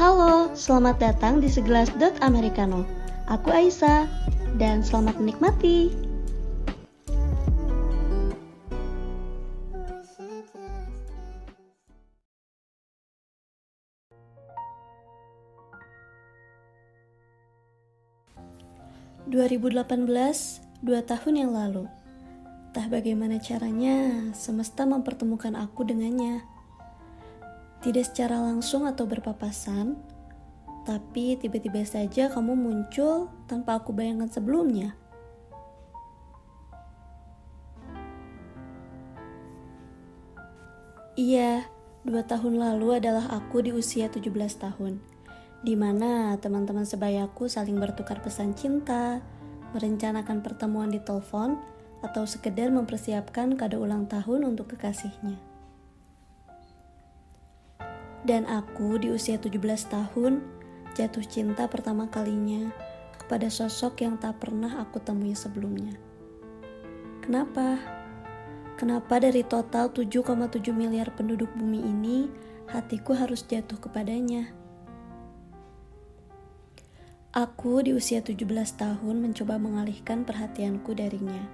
Halo, selamat datang di segelas dot americano. Aku Aisyah dan selamat menikmati. ...2018, dua tahun yang lalu. Entah bagaimana caranya, semesta mempertemukan aku dengannya. Tidak secara langsung atau berpapasan, tapi tiba-tiba saja kamu muncul tanpa aku bayangkan sebelumnya. Iya, dua tahun lalu adalah aku di usia 17 tahun, di mana teman-teman sebayaku saling bertukar pesan cinta, merencanakan pertemuan di telepon, atau sekedar mempersiapkan kado ulang tahun untuk kekasihnya. Dan aku di usia 17 tahun jatuh cinta pertama kalinya kepada sosok yang tak pernah aku temui sebelumnya. Kenapa? Kenapa dari total 7,7 miliar penduduk bumi ini hatiku harus jatuh kepadanya? Aku di usia 17 tahun mencoba mengalihkan perhatianku darinya.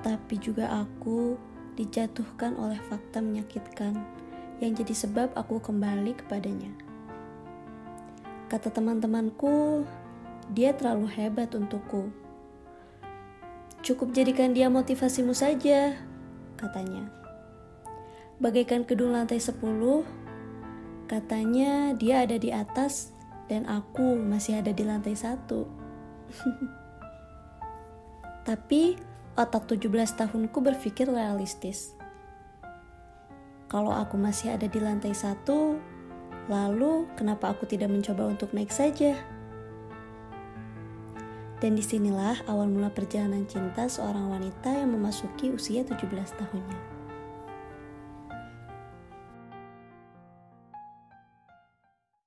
Tapi juga aku dijatuhkan oleh fakta menyakitkan yang jadi sebab aku kembali kepadanya. Kata teman-temanku, dia terlalu hebat untukku. Cukup jadikan dia motivasimu saja, katanya. Bagaikan gedung lantai 10, katanya dia ada di atas dan aku masih ada di lantai satu. Tapi otak 17 tahunku berpikir realistis kalau aku masih ada di lantai satu, lalu kenapa aku tidak mencoba untuk naik saja? Dan di sinilah awal mula perjalanan cinta seorang wanita yang memasuki usia 17 tahunnya.